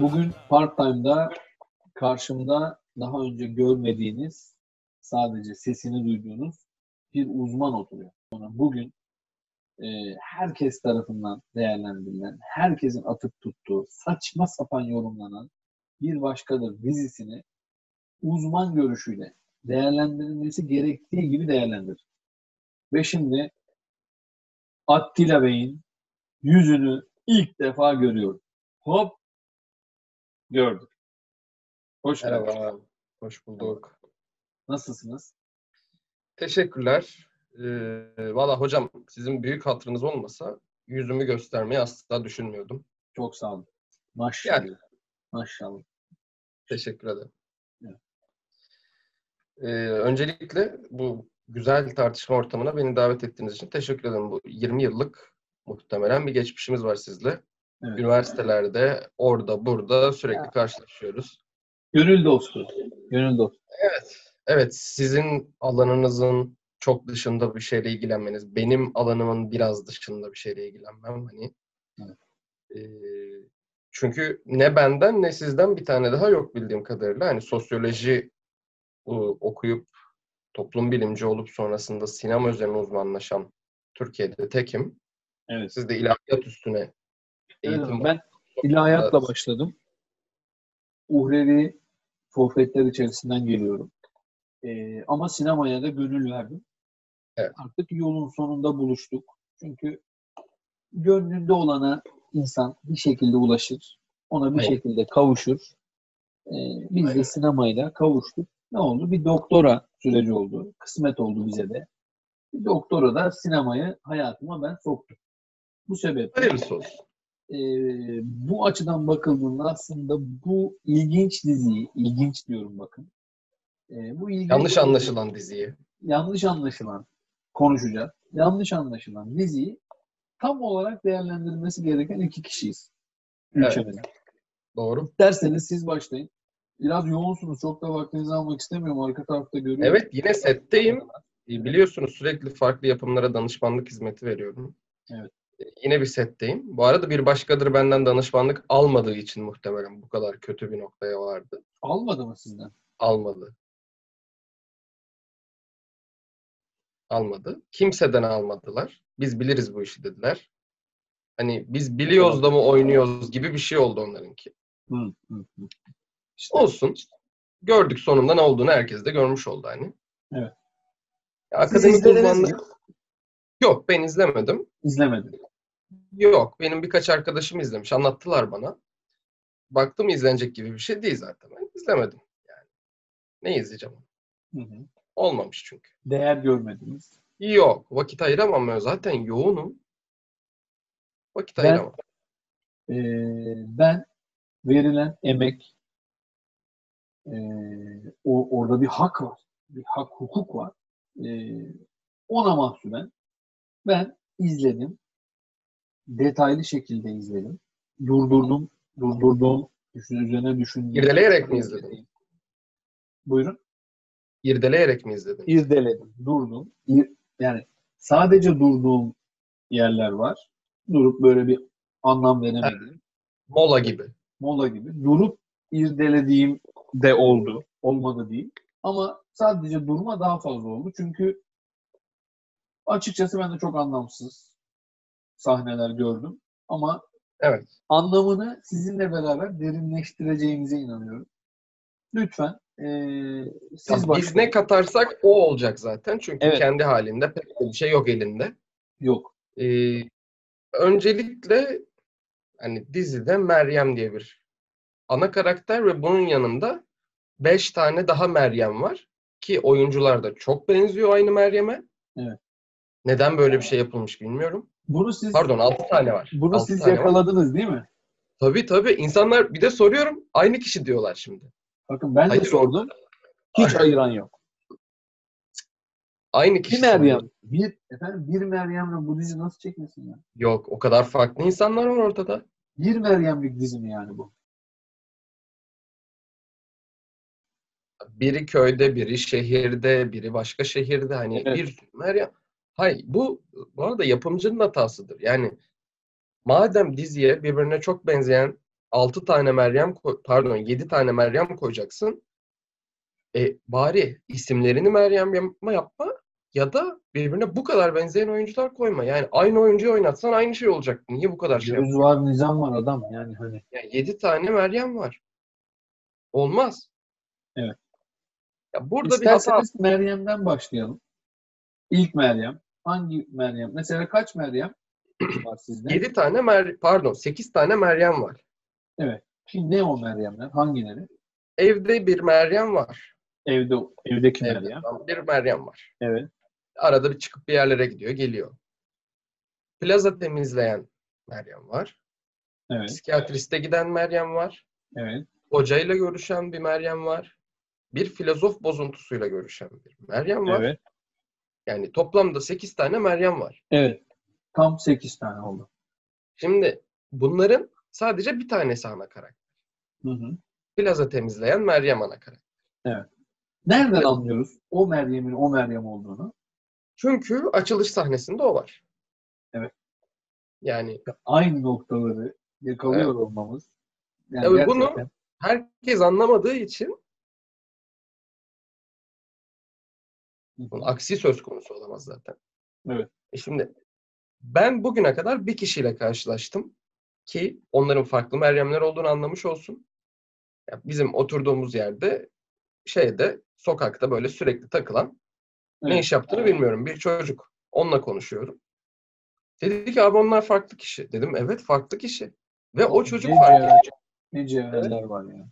Bugün part-time'da karşımda daha önce görmediğiniz, sadece sesini duyduğunuz bir uzman oturuyor. Sonra bugün e, herkes tarafından değerlendirilen, herkesin atıp tuttuğu, saçma sapan yorumlanan bir başkadır dizisini uzman görüşüyle değerlendirilmesi gerektiği gibi değerlendirir. Ve şimdi Attila Bey'in yüzünü ilk defa görüyorum. Hop gördük. Hoş geldiniz. Merhaba, hoş bulduk. Nasılsınız? Teşekkürler. Ee, Valla hocam sizin büyük hatırınız olmasa yüzümü göstermeyi asla düşünmüyordum. Çok sağ olun. Maşallah. Yani. Maşallah. Teşekkür ederim. Evet. Ee, öncelikle bu güzel tartışma ortamına beni davet ettiğiniz için teşekkür ederim. Bu 20 yıllık muhtemelen bir geçmişimiz var sizle. Evet. Üniversitelerde, orada, burada sürekli Ya. karşılaşıyoruz. Gönül dostu. Gönül dostu. Evet. Evet, sizin alanınızın çok dışında bir şeyle ilgilenmeniz, benim alanımın biraz dışında bir şeyle ilgilenmem hani. Evet. Ee, çünkü ne benden ne sizden bir tane daha yok bildiğim kadarıyla. Hani sosyoloji bu, okuyup toplum bilimci olup sonrasında sinema üzerine uzmanlaşan Türkiye'de tekim. Evet. Siz de ilahiyat üstüne eğitim Evet, ben ilahiyatla başladım. Uhrevi sohbetler içerisinden geliyorum. Ee, ama sinemaya da gönül verdim. Evet. Artık yolun sonunda buluştuk. Çünkü gönlünde olana insan bir şekilde ulaşır. Ona bir Aynen. şekilde kavuşur. Ee, biz de Aynen. sinemayla kavuştuk. Ne oldu? Bir doktora süreci oldu. Kısmet oldu bize de. Bir doktora da sinemayı hayatıma ben soktum. Bu sebeple Hayırlısı olsun. E, bu açıdan bakıldığında aslında bu ilginç diziyi, ilginç diyorum bakın. E, bu ilginç Yanlış anlaşılan diziyi. yanlış anlaşılan konuşacağız. Yanlış anlaşılan diziyi tam olarak değerlendirilmesi gereken iki kişiyiz. Evet. Ülkemizde. Doğru. İsterseniz siz başlayın. Biraz yoğunsunuz. Çok da vaktinizi almak istemiyorum. Arka tarafta görüyorum. Evet, yine setteyim. E, Biliyorsunuz sürekli farklı yapımlara danışmanlık hizmeti veriyorum. Evet. Yine bir setteyim. Bu arada bir başkadır benden danışmanlık almadığı için muhtemelen bu kadar kötü bir noktaya vardı. Almadı mı sizden? Almadı. Almadı. Kimseden almadılar. Biz biliriz bu işi dediler. Hani biz biliyoruz da mı oynuyoruz gibi bir şey oldu onlarınki. Hı, hı, hı. İşte Olsun. Gördük sonunda ne olduğunu herkes de görmüş oldu hani. Evet. Ya, Akademik uzmanlık... Yok ben izlemedim. İzlemedim. Yok. Benim birkaç arkadaşım izlemiş. Anlattılar bana. Baktım izlenecek gibi bir şey değil zaten. Ben izlemedim. Yani. Ne izleyeceğim? Hı hı. Olmamış çünkü. Değer görmediniz. Yok. Vakit ayıramam ben. Zaten yoğunum. Vakit Ben- ayıramam. Ee, ben verilen emek ee, o, orada bir hak var. Bir hak, hukuk var. Ee, ona mahsuben ben izledim. Detaylı şekilde izledim. Durdurdum. Durdurdum. Düşün, üzerine düşündüm. İrdeleyerek mi izledin? Buyurun. İrdeleyerek mi izledin? İrdeledim. Durdum. İr- yani sadece durduğum yerler var. Durup böyle bir anlam veremedim. Mola gibi. mola gibi durup irdelediğim de oldu. Olmadı değil. Ama sadece durma daha fazla oldu. Çünkü açıkçası ben de çok anlamsız sahneler gördüm. Ama Evet. anlamını sizinle beraber derinleştireceğimize inanıyorum. Lütfen eee siz Ya biz başlayın. ne katarsak o olacak zaten. Çünkü Evet. kendi halinde pek bir şey yok elinde. Yok. Ee, öncelikle hani dizide Meryem diye bir ana karakter ve bunun yanında beş tane daha Meryem var. Ki oyuncular da çok benziyor aynı Meryem'e. Evet. Neden böyle bir şey yapılmış bilmiyorum. Bunu siz Pardon altı tane var. bunu Altı siz tane var. yakaladınız değil mi? Tabii tabii. İnsanlar bir de soruyorum. Aynı kişi diyorlar şimdi. Bakın ben de Hayır, sordum. Hiç ayıran yok. Aynı Bir kişi. Meryem. sanıyor. Bir, efendim bir Meryem'le bu dizi nasıl çekmesin ya? Yok o kadar farklı insanlar var ortada. Bir Meryem'lik dizi mi yani bu? Biri köyde, biri şehirde, biri başka şehirde. Hani Evet. bir Meryem. Hayır bu bu arada yapımcının hatasıdır. Yani madem diziye birbirine çok benzeyen 6 tane Meryem pardon 7 tane Meryem koyacaksın. E bari isimlerini Meryem yapma yapma ya da birbirine bu kadar benzeyen oyuncular koyma. Yani aynı oyuncuyu oynatsan aynı şey olacak. Niye bu kadar şey Göz var, nizam var adam yani hani. Yani 7 tane Meryem var. Olmaz. Evet. Ya burada bir hata. İsterseniz Meryem'den başlayalım. İlk Meryem. Hangi Meryem? Mesela kaç Meryem var sizde? 7 tane Mer pardon 8 tane Meryem var. Şimdi ne o Meryemler? Hangileri? Evde bir Meryem var. Evde evdeki Evde Meryem. bir Meryem var. Evet. Arada bir çıkıp bir yerlere gidiyor, geliyor. Plaza temizleyen Meryem var. Evet. Psikiyatriste giden Meryem var. Evet. Hocayla görüşen bir Meryem var. Bir filozof bozuntusuyla görüşen bir Meryem var. Evet. Yani toplamda 8 tane Meryem var. Evet. Tam 8 tane oldu. Şimdi bunların sadece bir tanesi ana karakter. Hı hı. Plaza temizleyen Meryem ana karakter. Nereden Evet. anlıyoruz o Meryem'in o Meryem olduğunu? Çünkü açılış sahnesinde o var. Evet. Yani Aynı noktaları yakalıyor olmamız. Yani bunu- gerçekten herkes anlamadığı için bunun aksi söz konusu olamaz zaten. Evet. E şimdi ben bugüne kadar bir kişiyle karşılaştım ki onların farklı Meryemler olduğunu anlamış olsun. Ya bizim oturduğumuz yerde şeyde sokakta böyle sürekli takılan ne Evet. iş yaptığını bilmiyorum bir çocuk. Onunla konuşuyorum. Dedi ki abi onlar farklı kişi. Dedim evet farklı kişi. Ve o çocuk Ne farklı. Ne cevherler var ya.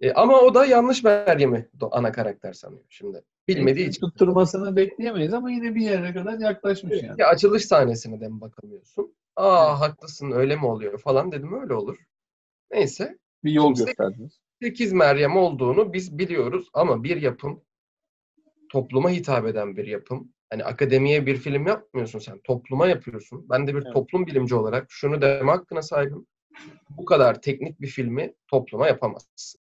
E, ama o da yanlış Meryem'i ana karakter sanıyor şimdi. Bilmediği için. Tutturmasını bekleyemeyiz ama yine bir yere kadar yaklaşmış yani. Ya açılış sahnesine de mi bakamıyorsun? Aa Evet. haklısın öyle mi oluyor falan dedim öyle olur. Neyse. Bir yol Şimdi- gösterdiniz. 8 Meryem olduğunu biz biliyoruz ama bir yapım topluma hitap eden bir yapım. Hani akademiye bir film yapmıyorsun sen. Topluma yapıyorsun. Ben de bir Evet. toplum bilimci olarak şunu deme hakkına sahibim. Bu kadar teknik bir filmi topluma yapamazsın.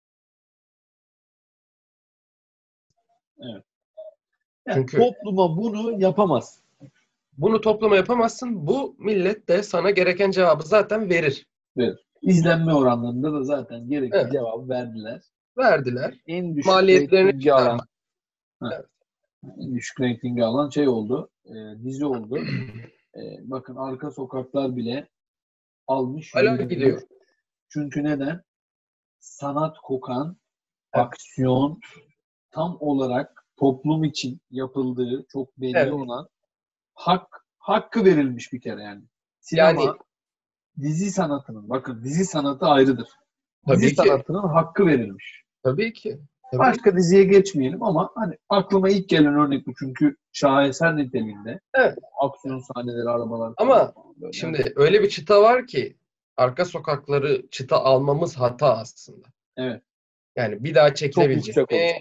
Yani Çünkü- topluma bunu yapamaz. Bunu topluma yapamazsın. Bu millet de sana gereken cevabı zaten verir. İzlenme oranlarında da zaten gerekli Evet. cevabı verdiler. Verdiler. En düşük Maliyetlerini alan. Evet. en düşük reytingi alan şey oldu, e, dizi oldu. E, bakın Arka Sokaklar bile almış. Hala gidiyor. Çünkü neden? Sanat kokan, Evet. aksiyon, tam olarak toplum için yapıldığı çok belli Evet. olan hak hakkı verilmiş bir kere yani. Sinema Yani- dizi sanatının bakın dizi sanatı ayrıdır. Tabii dizi ki. sanatının hakkı verilmiş. Tabii ki. Tabii Başka diziye geçmeyelim ama hani aklıma ilk gelen örnek bu çünkü şaheser niteliğinde. Evet. Aksiyon sahneleri, arabalar. Ama böyle. Şimdi öyle bir çıta var ki arka sokakları çıta almamız hata aslında. Evet. Yani bir daha çekilebilecek mi?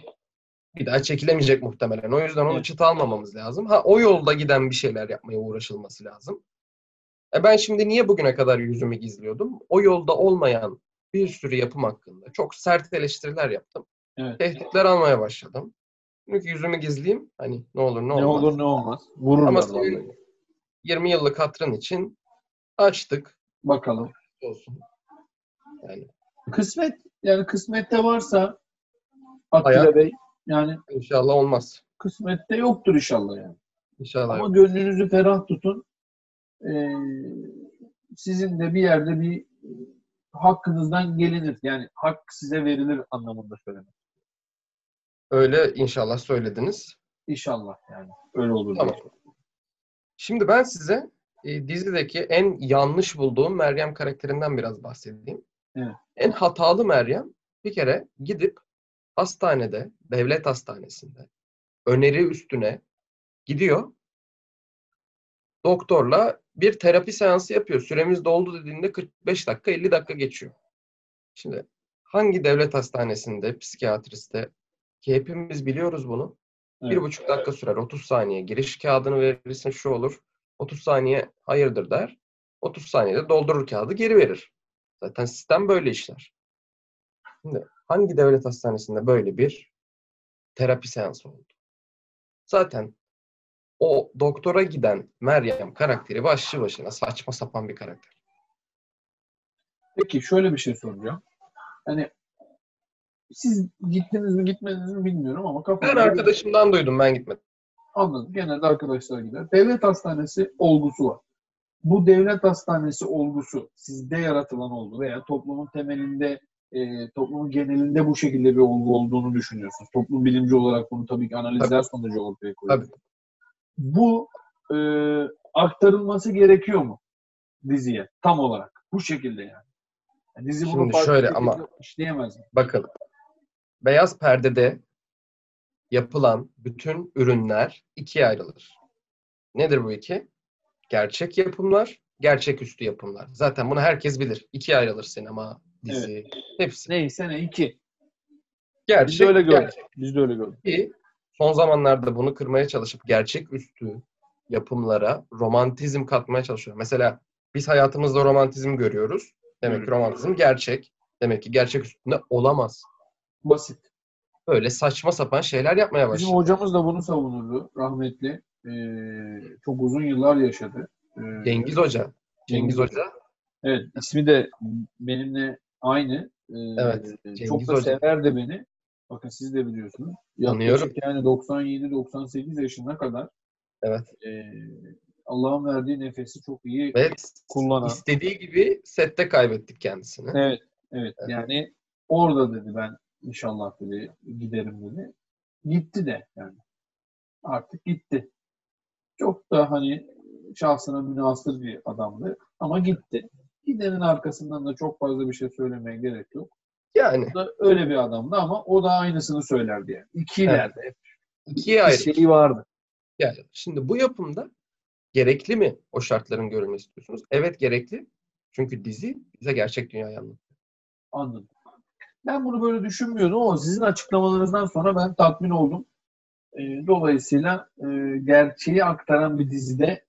Bir daha çekilemeyecek muhtemelen. O yüzden onu Evet. çıta almamamız lazım. Ha o yolda giden bir şeyler yapmaya uğraşılması lazım. E ben şimdi niye bugüne kadar yüzümü gizliyordum? O yolda olmayan bir sürü yapım hakkında çok sert eleştiriler yaptım. Evet. Tehditler almaya başladım. Çünkü yüzümü gizleyeyim. Hani ne olur ne olmaz. ne olur ne olmaz. Vururlar Ama senin 20 yıllık hatırın için açtık. Bakalım. Olsun. Yani Kısmet yani kısmette varsa Atilla Bey yani inşallah olmaz. kısmette yoktur inşallah yani. İnşallah. Ama yok. gönlünüzü ferah tutun. Ee, sizin de bir yerde bir e, hakkınızdan gelinir. Yani hak size verilir anlamında söylemek. Öyle inşallah söylediniz. İnşallah yani. Öyle olur. Tamam. diye. Şimdi ben size e, dizideki en yanlış bulduğum Meryem karakterinden biraz bahsedeyim. Evet. En hatalı Meryem bir kere gidip hastanede, devlet hastanesinde öneri üstüne gidiyor. Doktorla bir terapi seansı yapıyor. Süremiz doldu dediğinde 45 dakika 50 dakika geçiyor. Şimdi hangi devlet hastanesinde, psikiyatriste ki hepimiz biliyoruz bunu. Bir Evet. buçuk dakika sürer. 30 saniye. Giriş kağıdını verirsin şu olur. 30 saniye hayırdır der. 30 saniyede doldurur kağıdı geri verir. Zaten sistem böyle işler. Şimdi hangi devlet hastanesinde böyle bir terapi seansı oldu? Zaten o doktora giden Meryem karakteri başlı başına saçma sapan bir karakter. Peki şöyle bir şey soracağım. Hani siz gittiniz mi gitmediniz mi bilmiyorum ama Ben kafamda arkadaşımdan duydum ben gitmedim. anladım. Genelde arkadaşlar gider. Devlet hastanesi olgusu var. Bu devlet hastanesi olgusu sizde yaratılan olgu veya toplumun temelinde e, toplumun genelinde bu şekilde bir olgu olduğunu düşünüyorsunuz. Toplum bilimci olarak bunu tabii ki analizler sonucu ortaya koyuyor. Tabii. Bu e, aktarılması gerekiyor mu diziye tam olarak? Bu şekilde yani. Yani dizi bunu Şimdi şöyle ama- işleyemez mi? Bakın. Beyaz perdede yapılan bütün ürünler ikiye ayrılır. Nedir bu iki? Gerçek yapımlar, gerçeküstü yapımlar. Zaten bunu herkes bilir. İkiye ayrılır sinema, dizi, hepsi. Neyse ne iki. Gerçek, Biz de öyle gördük. gerçek. Biz de öyle gördük. Ki son zamanlarda bunu kırmaya çalışıp gerçeküstü yapımlara romantizm katmaya çalışıyor. Mesela biz hayatımızda romantizm görüyoruz. Demek ki romantizm gerçek. Demek ki gerçek üstünde olamaz. Basit. Böyle saçma sapan şeyler yapmaya Bizim başladı. hocamız da bunu savunurdu. Rahmetli. Ee, çok uzun yıllar yaşadı. Ee, Cengiz Hoca. Cengiz Hoca. Evet. ismi de benimle aynı. Ee, Evet, Çok Cengiz da Hoca. severdi beni. Bakın siz de biliyorsunuz. Yaklaşık yani 97-98 yaşına kadar Evet. e, Allah'ın verdiği nefesi çok iyi Ve kullanan. istediği gibi sette kaybettik kendisini. Evet, evet. Evet. Yani orada dedi ben inşallah dedi giderim dedi. Gitti de yani. Artık gitti. Çok da hani şahsına münasır bir adamdı ama gitti. Gidenin arkasından da çok fazla bir şey söylemeye gerek yok. Yani O da öyle bir adamdı ama o da aynısını söylerdi yani. İkilerdi. Hep ikiye ayrı. şeyi vardı. Yani şimdi bu yapımda gerekli mi o şartların görülmesi istiyorsunuz? Evet gerekli. Çünkü dizi bize gerçek dünyayı anlatıyor. Anladım. Ben bunu böyle düşünmüyordum ama sizin açıklamalarınızdan sonra ben tatmin oldum. Ee, dolayısıyla e, gerçeği aktaran bir dizide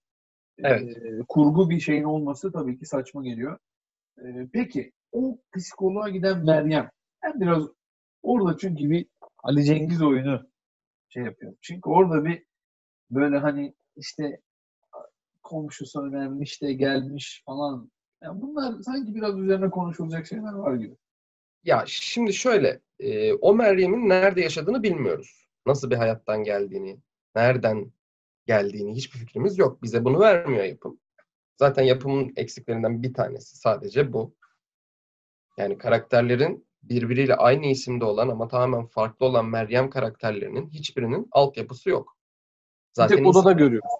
Evet. e, kurgu bir şeyin olması tabii ki saçma geliyor. E, peki o psikoloğa giden Meryem ben biraz orada çünkü bir Ali Cengiz oyunu şey yapıyorum. Çünkü orada bir böyle hani işte komşusu önemli de gelmiş falan. Yani bunlar sanki biraz üzerine konuşulacak şeyler var gibi. Ya şimdi şöyle, e, o Meryem'in nerede yaşadığını bilmiyoruz. Nasıl bir hayattan geldiğini, nereden geldiğini hiçbir fikrimiz yok. Bize bunu vermiyor yapım. Zaten yapımın eksiklerinden bir tanesi sadece bu. Yani karakterlerin birbiriyle aynı isimde olan ama tamamen farklı olan Meryem karakterlerinin hiçbirinin altyapısı yok. Bir tek odada görüyoruz.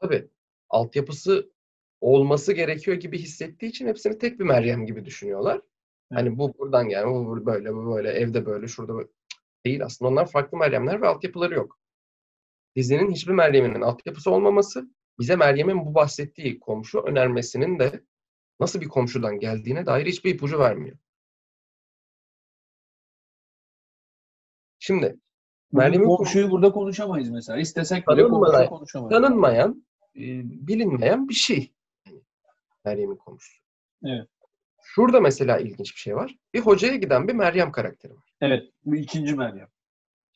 Tabii. Altyapısı olması gerekiyor gibi hissettiği için hepsini tek bir Meryem gibi düşünüyorlar. Hani bu buradan gelme, bu böyle, bu böyle, evde böyle, şurada böyle. Değil aslında. Onlar farklı Meryemler ve altyapıları yok. Dizinin hiçbir Meryem'inin altyapısı olmaması bize Meryem'in bu bahsettiği komşu önermesinin de nasıl bir komşudan geldiğine dair hiçbir ipucu vermiyor. Şimdi Meryem'in komşuyu burada konuşamayız mesela. İstesek bile komşuyu konuşamayız. tanınmayan, e, bilinmeyen bir şey. Yani Meryem'in komşusu. Evet. Şurada mesela ilginç bir şey var. Bir hocaya giden bir Meryem karakteri var. Evet. Bu ikinci Meryem.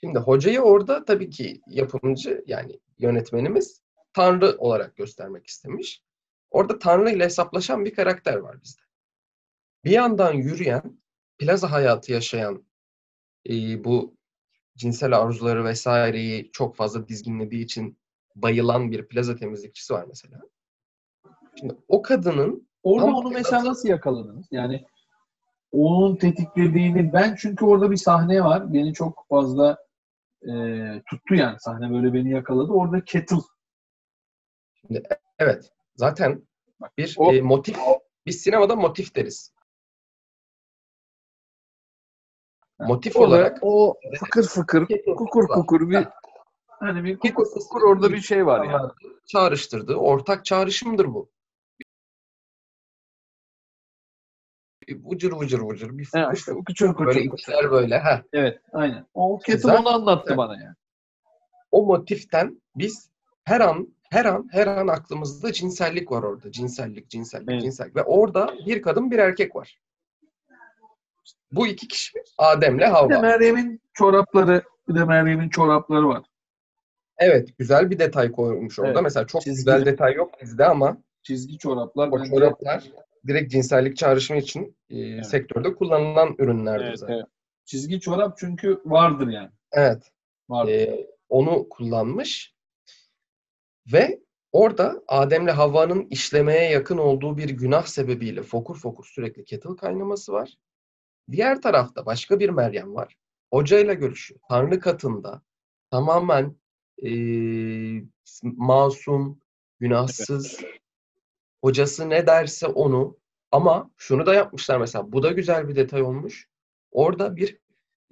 Şimdi hocayı orada tabii ki yapımcı yani yönetmenimiz Tanrı olarak göstermek istemiş. Orada Tanrı ile hesaplaşan bir karakter var bizde. Bir yandan yürüyen, plaza hayatı yaşayan, e, bu cinsel arzuları vesaireyi çok fazla dizginlediği için bayılan bir plaza temizlikçisi var mesela. Şimdi o kadının Orada onu mesela nasıl yakaladınız? Yani onun tetiklediğini ben çünkü orada bir sahne var. Beni çok fazla e, tuttu yani sahne böyle beni yakaladı. Orada kettle. evet zaten bir o- e, motif, biz sinemada motif deriz. Motif Orada olarak o fıkır fıkır Kettle kukur var. kukur bir hani bir kukur kukur orada bir şey var yani. çağrıştırdığı ortak çağrışımdır bu. Vıcır vıcır vıcır bir Ha, işte küçük küçük. böyle içler böyle. Heh. Evet, aynen. O Güzel. onu anlattı bana yani. O motiften biz her an her an her an aklımızda cinsellik var orada. Cinsellik, cinsellik, Evet. cinsellik. Ve orada bir kadın bir erkek var. Bu iki kişi Adem'le Bir de Havva. Meryem'in çorapları, bir de Meryem'in çorapları var. Evet, güzel bir detay koymuş orada. Evet. Mesela çok Çizgili. güzel detay yok dizide ama Çizgi çoraplar. o çoraplar direkt cinsellik çağrışımı için e, sektörde kullanılan ürünlerdir Evet, zaten. evet. Çizgi çorap çünkü vardır yani. Evet. Vardır. Ee, onu kullanmış ve orada Adem'le Havva'nın işlemeye yakın olduğu bir günah sebebiyle fokur fokur sürekli kettle kaynaması var. Diğer tarafta başka bir Meryem var. Hocayla görüşüyor. Tanrı katında tamamen eee, masum, günahsız, hocası ne derse onu ama şunu da yapmışlar mesela. Bu da güzel bir detay olmuş. Orada bir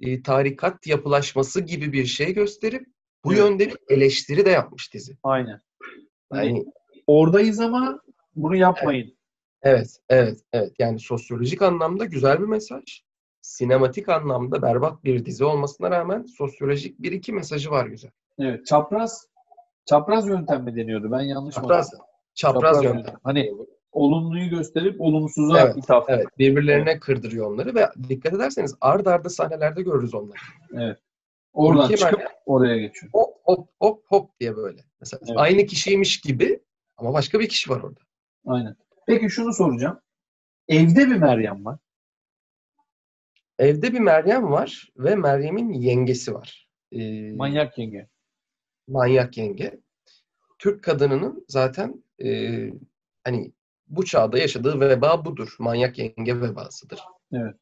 e, tarikat yapılaşması gibi bir şey gösterip bu Evet. yönde bir eleştiri de yapmış dizi. Aynen. Yani oradayız ama bunu yapmayın. evet, evet, evet. Yani sosyolojik anlamda güzel bir mesaj. Sinematik anlamda berbat bir dizi olmasına rağmen sosyolojik bir iki mesajı var güzel. Evet. Çapraz çapraz yöntem mi deniyordu? Ben yanlış mı Çapraz, anladım? Çapraz yöntem. Hani olumluyu gösterip olumsuza Evet, ithaf. Evet, birbirlerine kırdırıyor onları ve dikkat ederseniz ard arda sahnelerde görürüz onları. Oradan Ülke çıkıp böyle oraya geçiyor. hop hop hop hop diye böyle. Mesela Evet. aynı kişiymiş gibi ama başka bir kişi var orada. Aynen. Peki şunu soracağım. Evde bir Meryem var. Evde bir Meryem var ve Meryem'in yengesi var. Ee, Manyak yenge. manyak yenge. Türk kadınının zaten e, hani bu çağda yaşadığı veba budur. Manyak yenge vebasıdır. Evet.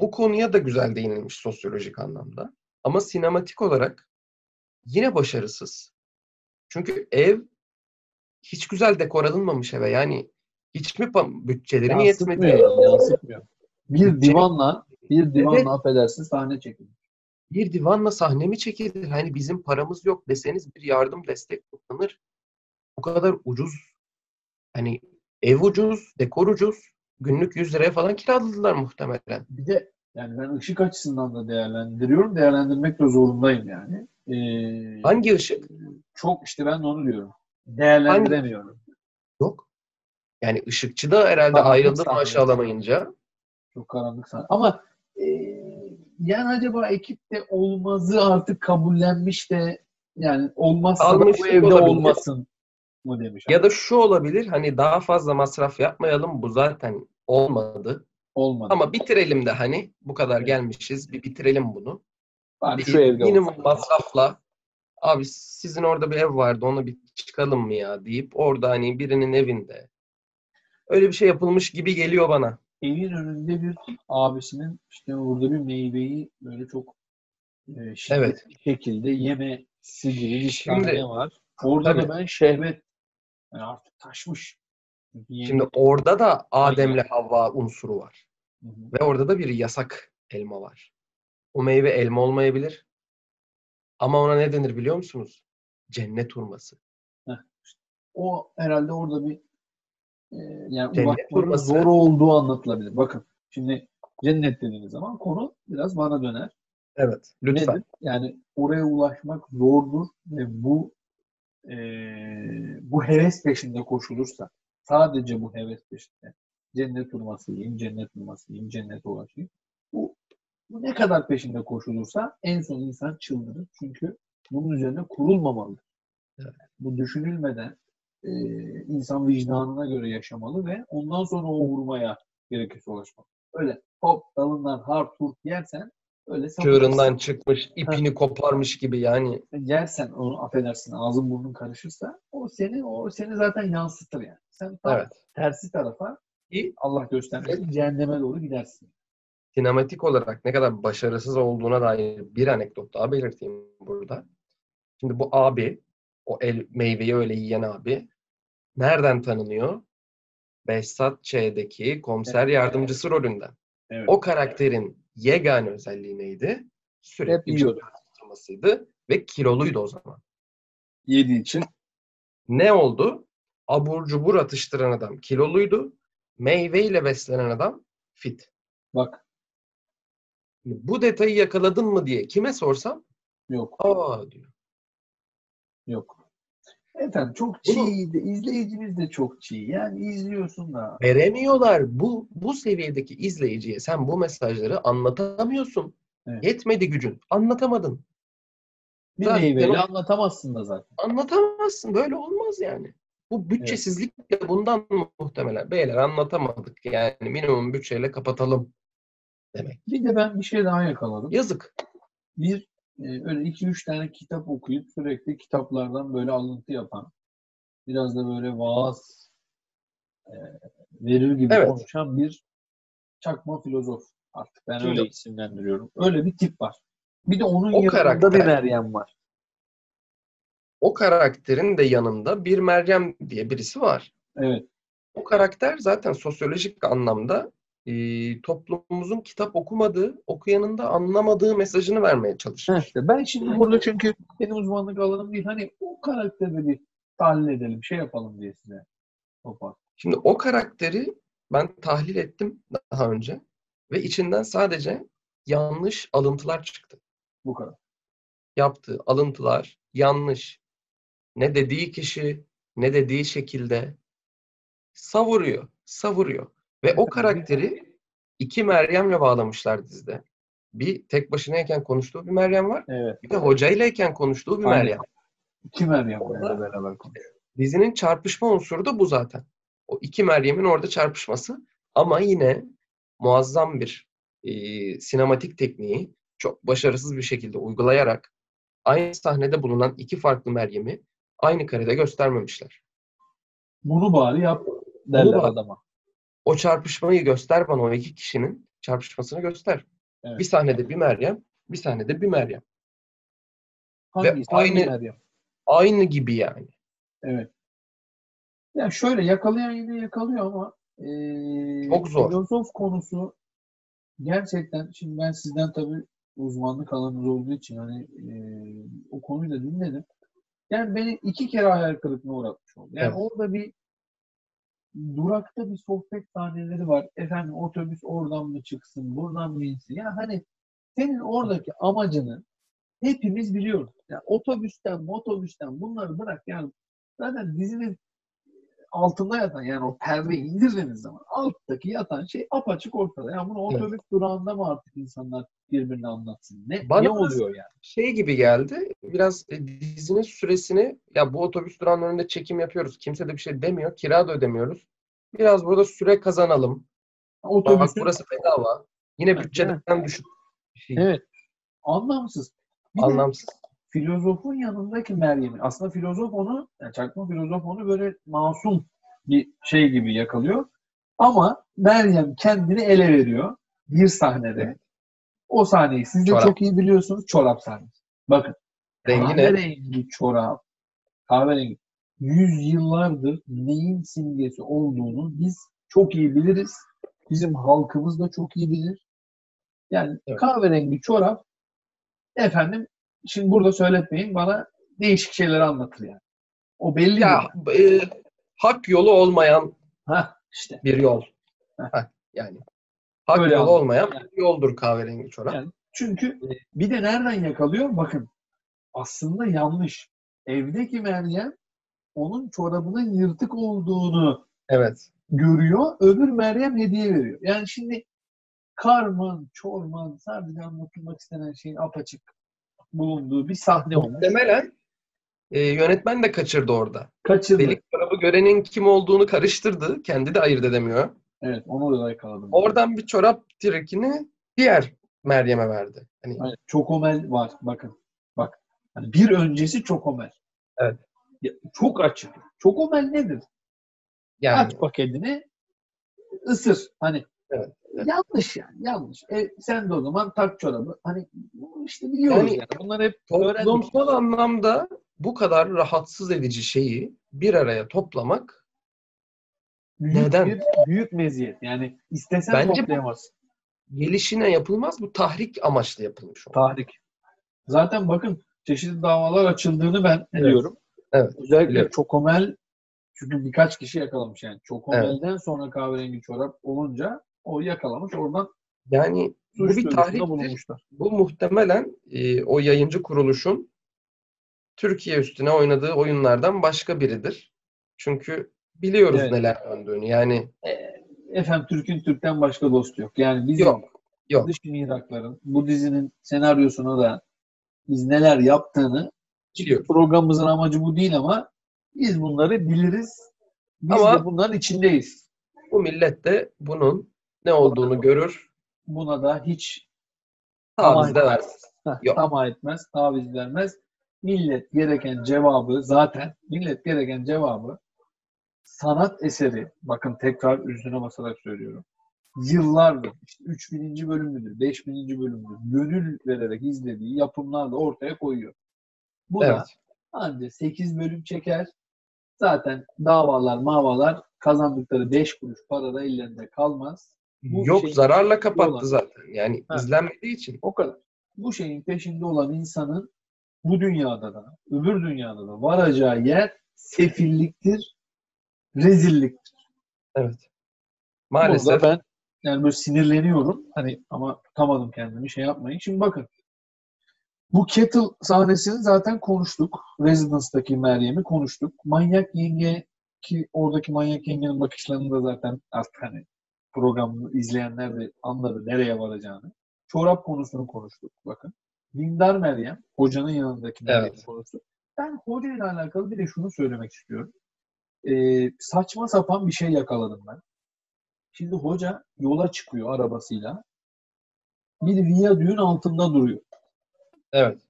Bu konuya da güzel değinilmiş sosyolojik anlamda. Ama sinematik olarak yine başarısız. Çünkü ev hiç güzel dekor alınmamış eve. Yani hiç mi bütçeleri mi yetmedi? Yansıtmıyor. Bir divanla bir divanla Evet. affedersin sahne çekilir. Bir divanla sahne mi çekilir? Hani bizim paramız yok deseniz bir yardım destek toplanır. Bu kadar ucuz. Hani ev ucuz, dekor ucuz. Günlük 100 liraya falan kiraladılar muhtemelen. Bir de yani ben ışık açısından da değerlendiriyorum. Değerlendirmek de zorundayım yani. Ee, Hangi ışık? Çok işte ben de onu diyorum. Değerlendiremiyorum. Yok. Yani ışıkçı da herhalde ayrıldı sahne. maaş alamayınca. Çok karanlık sahne. Ama e, yani acaba ekipte olmazı artık kabullenmiş de yani olmazsa da Almış bu evde olabilir. olmasın mı demiş. Ya da şu olabilir hani daha fazla masraf yapmayalım bu zaten olmadı. olmadı. Ama bitirelim de hani bu kadar gelmişiz bir bitirelim bunu. Bir şu evde minimum olsun. masrafla abi sizin orada bir ev vardı ona bir çıkalım mı ya deyip orada hani birinin evinde. Öyle bir şey yapılmış gibi geliyor bana. Evin önünde bir abisinin işte orada bir meyveyi böyle çok e, şiddetli Evet. şekilde yemesi gibi bir sahne var. Orada Tabii. da ben şehvet yani artık taşmış. Yeni- Şimdi orada da Adem'le Havva unsuru var. Hı hı. Ve orada da bir yasak elma var. O meyve elma olmayabilir. Ama ona ne denir biliyor musunuz? Cennet hurması. O herhalde orada bir yani Cennet ulaşmanın zor olduğu anlatılabilir. Bakın şimdi cennet dediğiniz zaman konu biraz bana döner. Evet. Lütfen. Nedir? Yani oraya ulaşmak zordur ve bu e, bu heves peşinde koşulursa sadece bu heves peşinde cennet hurması yiyeyim, cennet hurması yiyeyim, cennete ulaşayım. Bu, bu ne kadar peşinde koşulursa en son insan çıldırır. Çünkü bunun üzerine kurulmamalı. Evet. Bu düşünülmeden e, insan vicdanına göre yaşamalı ve ondan sonra o vurmaya gerekirse ulaşmalı. Öyle hop dalından harp hurt yersen öyle. Çığırından çıkmış, ipini koparmış gibi yani. yersen onu affedersin ağzın burnun karışırsa o seni o seni zaten yansıtır yani. Sen tam Evet. tersi tarafa İyi. Allah göstermesin cehenneme doğru gidersin. Sinematik olarak ne kadar başarısız olduğuna dair bir anekdot daha belirteyim burada. Şimdi bu abi, o el meyveyi öyle yiyen abi nereden tanınıyor? Behzat Ç'deki komiser yardımcısı rolünden. Evet. O karakterin yegane özelliği neydi? Sürekli yiyordu. atıştırmasıydı ve kiloluydu o zaman. Yediği için Ne oldu? Abur cubur atıştıran adam kiloluydu. Meyveyle beslenen adam fit. bak Bu detayı yakaladın mı diye kime sorsam yok aa diyor. yok. Efendim çok Bunu- çiğ de izleyicimiz de çok çiğ. Yani izliyorsun da Veremiyorlar. Bu bu seviyedeki izleyiciye sen bu mesajları anlatamıyorsun. Evet. Yetmedi gücün. Anlatamadın. bir Zaten meyveyle o- anlatamazsın da zaten. Anlatamazsın. Böyle olmaz yani. Bu bütçesizlik de bundan muhtemelen. Beyler anlatamadık yani minimum bütçeyle kapatalım demek. Bir de ben bir şey daha yakaladım. Yazık. Bir öyle iki üç tane kitap okuyup sürekli kitaplardan böyle alıntı yapan, biraz da böyle vaaz e, verir gibi Evet. konuşan bir çakma filozof artık. Ben Şimdi- öyle isimlendiriyorum. Öyle bir tip var. Bir de onun O yanında karakter- bir Meryem var. O karakterin de yanında bir Meryem diye birisi var. Evet. O karakter zaten sosyolojik anlamda e, toplumumuzun kitap okumadığı, okuyanın da anlamadığı mesajını vermeye çalışmış. işte ben şimdi burada çünkü benim uzmanlık alanım değil. Hani o karakteri bir tahlil edelim, şey yapalım diye size. Topar. Şimdi o karakteri ben tahlil ettim daha önce ve içinden sadece yanlış alıntılar çıktı. Bu kadar. Yaptığı alıntılar yanlış. Ne dediği kişi, ne dediği şekilde savuruyor, savuruyor. Ve o karakteri iki Meryem'le bağlamışlar dizide. Bir tek başınayken konuştuğu bir Meryem var. Evet. Bir de hocaylayken konuştuğu bir Aynen. Meryem. İki Meryem Orada- beraber konuşuyor. Dizinin çarpışma unsuru da bu zaten. O iki Meryem'in orada çarpışması. Ama yine muazzam bir e, sinematik tekniği çok başarısız bir şekilde uygulayarak aynı sahnede bulunan iki farklı Meryem'i aynı karede göstermemişler. Bunu bari yap derler bari- adama. O çarpışmayı göster bana o iki kişinin çarpışmasını göster. Evet. Bir sahnede bir Meryem, bir sahnede bir Meryem. Hangisi? Hangi aynı- Meryem? Aynı gibi yani. Evet. Ya şöyle yakalayan yine yakalıyor ama eee, Çok zor. Filozof konusu gerçekten şimdi ben sizden tabii uzmanlık alanınız olduğu için hani eee, o konuyu da dinledim. Yani beni iki kere hayal kırıklığına uğratmış oldu. Yani Evet. orada bir durakta bir sohbet sahneleri var. Efendim otobüs oradan mı çıksın, buradan mı insin? Ya hani senin oradaki amacını hepimiz biliyoruz. Yani otobüsten, motobüsten bunları bırak. Yani zaten dizinin altında yatan yani o perdeyi indirdiğiniz zaman alttaki yatan şey apaçık ortada. Yani bunu Evet. otobüs durağında mı artık insanlar birbirine anlatsın? Ne, Bana ne oluyor yani? şey gibi geldi. Biraz e, dizinin süresini ya bu otobüs durağının önünde çekim yapıyoruz. Kimse de bir şey demiyor. Kira da ödemiyoruz. Biraz burada süre kazanalım. Bak Otobüsün burası bedava. Yine bütçeden düşük bir şey. evet anlamsız. Bir Anlamsız. filozofun yanındaki Meryem'i. Aslında filozof onu, yani çakma filozof onu böyle masum bir şey gibi yakalıyor. Ama Meryem kendini ele veriyor bir sahnede. Evet. O sahneyi siz de Çorap. çok iyi biliyorsunuz. Çorap sahnesi. Bakın. Rengi ne? kahverengi çorap. Kahverengi. Yüzyıllardır neyin simgesi olduğunu biz çok iyi biliriz. Bizim halkımız da çok iyi bilir. Yani Evet. kahverengi çorap efendim şimdi burada söyletmeyin bana değişik şeyler anlatır yani. O belli Ya e, hak yolu olmayan Ha işte. bir yol. Heh. Heh, yani hak Öyle anladım. olmayan Yani. yoldur kahverengi çorap. Yani çünkü bir de nereden yakalıyor? Bakın aslında yanlış. Evdeki Meryem onun çorabının yırtık olduğunu Evet. görüyor. Öbür Meryem hediye veriyor. Yani şimdi karman, çorman sadece anlatılmak istenen şeyin apaçık bulunduğu bir sahne olmuş. Muhtemelen e, yönetmen de kaçırdı orada. Kaçırdı. Delik çorabı görenin kim olduğunu karıştırdı. Kendi de ayırt edemiyor. Evet onu da yakaladım. Oradan bir çorap trikini diğer Meryem'e verdi. Hani Hani Çokomel var bakın. Bak. Hani bir öncesi Çokomel. Evet. Ya, çok açık. Çokomel nedir? yani Aç paketini ısır. Hani Evet, evet. yanlış yani yanlış. E, sen de o zaman tak çorabı. Hani işte biliyoruz yani. Yani Bunlar hep öğrendik. toplumsal anlamda bu kadar rahatsız edici şeyi bir araya toplamak Büyük Neden? Bir, büyük meziyet. Yani istesen Bence toplayamazsın. gelişine yapılmaz. Bu tahrik amaçlı yapılmış. o. Tahrik. Zaten bakın çeşitli davalar açıldığını ben Evet. biliyorum. Evet, Özellikle biliyorum. Çokomel çünkü birkaç kişi yakalamış yani. Çokomel'den sonra kahverengi çorap olunca o yakalamış. Oradan Yani bu bir tahriktir. Bu muhtemelen e, o yayıncı kuruluşun Türkiye üstüne oynadığı oyunlardan başka biridir. Çünkü biliyoruz Evet. neler döndüğünü. Yani Efendim Türk'ün Türk'ten başka dostu yok. Yani bizim yok. Yok. dış mihrakların bu dizinin senaryosuna da biz neler yaptığını Biliyoruz. programımızın amacı bu değil ama Biz bunları biliriz. Biz Ama- de bunların içindeyiz. Bu millet de bunun ne olduğunu görür, Buna da hiç taviz de Yok. tamah etmez, taviz vermez. Millet gereken cevabı zaten, millet gereken cevabı sanat eseri, bakın tekrar üstüne basarak söylüyorum. Yıllardır, işte 3000. bölümüdür, 5000. bölümüdür, gönül vererek izlediği yapımlarla ortaya koyuyor. Bu da Evet. anca 8 bölüm çeker. Zaten davalar, mavalar kazandıkları 5 kuruş parada ellerinde kalmaz. Bu Yok zararla kapattı olan- zaten. Yani Ha. izlenmediği için. O kadar. Bu şeyin peşinde olan insanın bu dünyada da, öbür dünyada da varacağı yer sefilliktir, rezilliktir. Evet. Burada Maalesef ben yani böyle sinirleniyorum. Hani ama tutamadım kendimi şey yapmayın. Şimdi bakın. Bu Kettle sahnesini zaten konuştuk. Residence'daki Meryem'i konuştuk. Manyak Yenge ki oradaki Manyak Yenge'nin bakışlarını da zaten artık hani programı izleyenler de anladı nereye varacağını. Çorap konusunu konuştuk bakın. Dindar Meryem, hocanın yanındaki Meryem'i Evet. konuştuk. Ben hoca ile alakalı bir de şunu söylemek istiyorum. Ee, saçma sapan bir şey yakaladım ben. Şimdi hoca yola çıkıyor arabasıyla. Bir viyadüğün altında duruyor. evet.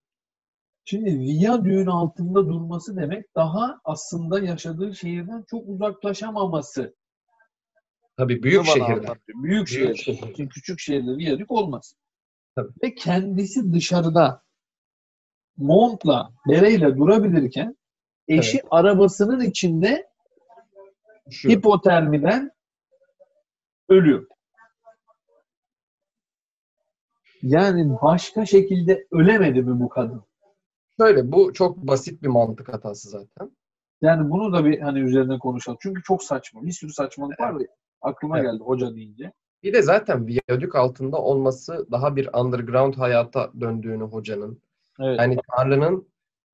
Şimdi viyadüğün altında durması demek daha aslında yaşadığı şehirden çok uzaklaşamaması. Tabii büyük şehirde. Büyük şehir. Büyük şehir. Çünkü küçük şehirde viyadük olmaz. Tabii. Ve kendisi dışarıda montla, bereyle durabilirken eşi arabasının içinde Şu, hipotermiden ölüyor. Yani başka şekilde ölemedi mi bu kadın? şöyle bu çok basit bir mantık hatası zaten. Yani bunu da bir hani üzerine konuşalım. Çünkü çok saçma. Bir sürü saçmalık var ya. Aklıma Evet. geldi hoca deyince. Bir de zaten viyadük altında olması daha bir underground hayata döndüğünü hocanın. Evet. Yani Tanrı'nın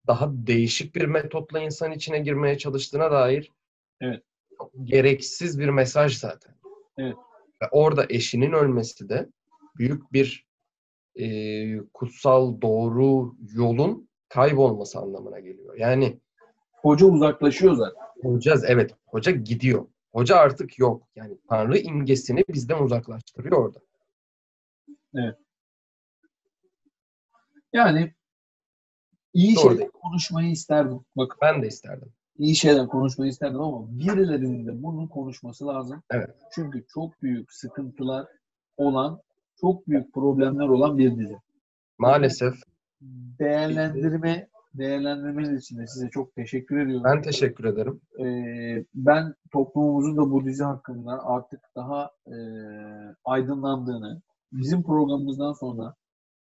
daha değişik bir metotla insan içine girmeye çalıştığına dair Evet. Gereksiz bir mesaj zaten. Evet. Ve orada eşinin ölmesi de büyük bir e, kutsal doğru yolun kaybolması anlamına geliyor. Yani Hoca uzaklaşıyor zaten. hoca evet hoca gidiyor. Hoca artık yok. Yani Tanrı imgesini bizden uzaklaştırıyor orada. Yani iyi Doğru değil. konuşmayı isterdim. Bak Ben de isterdim. İyi şeyler konuşmayı isterdim ama birilerinin de bunun konuşması lazım. Evet. Çünkü çok büyük sıkıntılar olan, çok büyük problemler olan bir dizi. Maalesef Değerlendirme değerlendirmeniz için de size çok teşekkür ediyorum. ben teşekkür ederim. Ee, ben toplumumuzun da bu dizi hakkında artık daha e, aydınlandığını, bizim programımızdan sonra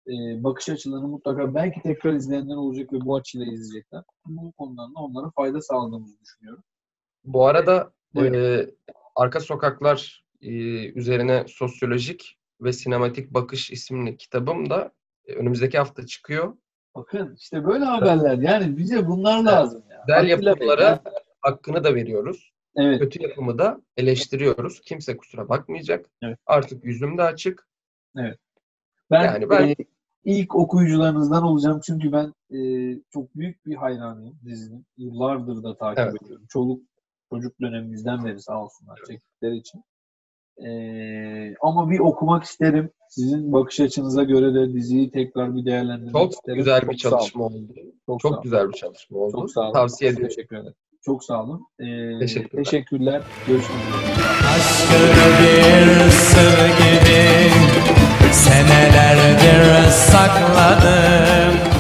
e, bakış açılarını mutlaka belki tekrar izleyenler olacak ve bu açıyla izleyecekler. Bu konudan da onlara fayda sağladığımızı düşünüyorum. Bu arada Buyurun. e, Arka Sokaklar e, üzerine sosyolojik ve sinematik bakış isimli kitabım da e, önümüzdeki hafta çıkıyor. Bakın işte böyle haberler. Yani bize bunlar lazım. Ya. Güzel yapımlara hakkını da veriyoruz. Evet. Kötü yapımı da eleştiriyoruz. Kimse kusura bakmayacak. Evet. Artık yüzüm de açık. Ben, Yani ben- e, ilk okuyucularınızdan olacağım çünkü ben e, çok büyük bir hayranıyım dizinin. Yıllardır da takip Evet. ediyorum. Çoluk çocuk dönemimizden beri sağ olsunlar çektikleri için. E, ama bir okumak isterim. Sizin bakış açınıza göre de diziyi tekrar bir değerlendirmek Çok isterim. güzel bir Çok sağ olun. çalışma oldu. Çok, güzel bir çalışma oldu. Çok sağ olun. Tavsiye ediyorum. Teşekkür ederim. Çok sağ olun. E, Teşekkürler. teşekkürler. Görüşmek üzere. Aşkı bir sır gibi Senelerdir sakladım.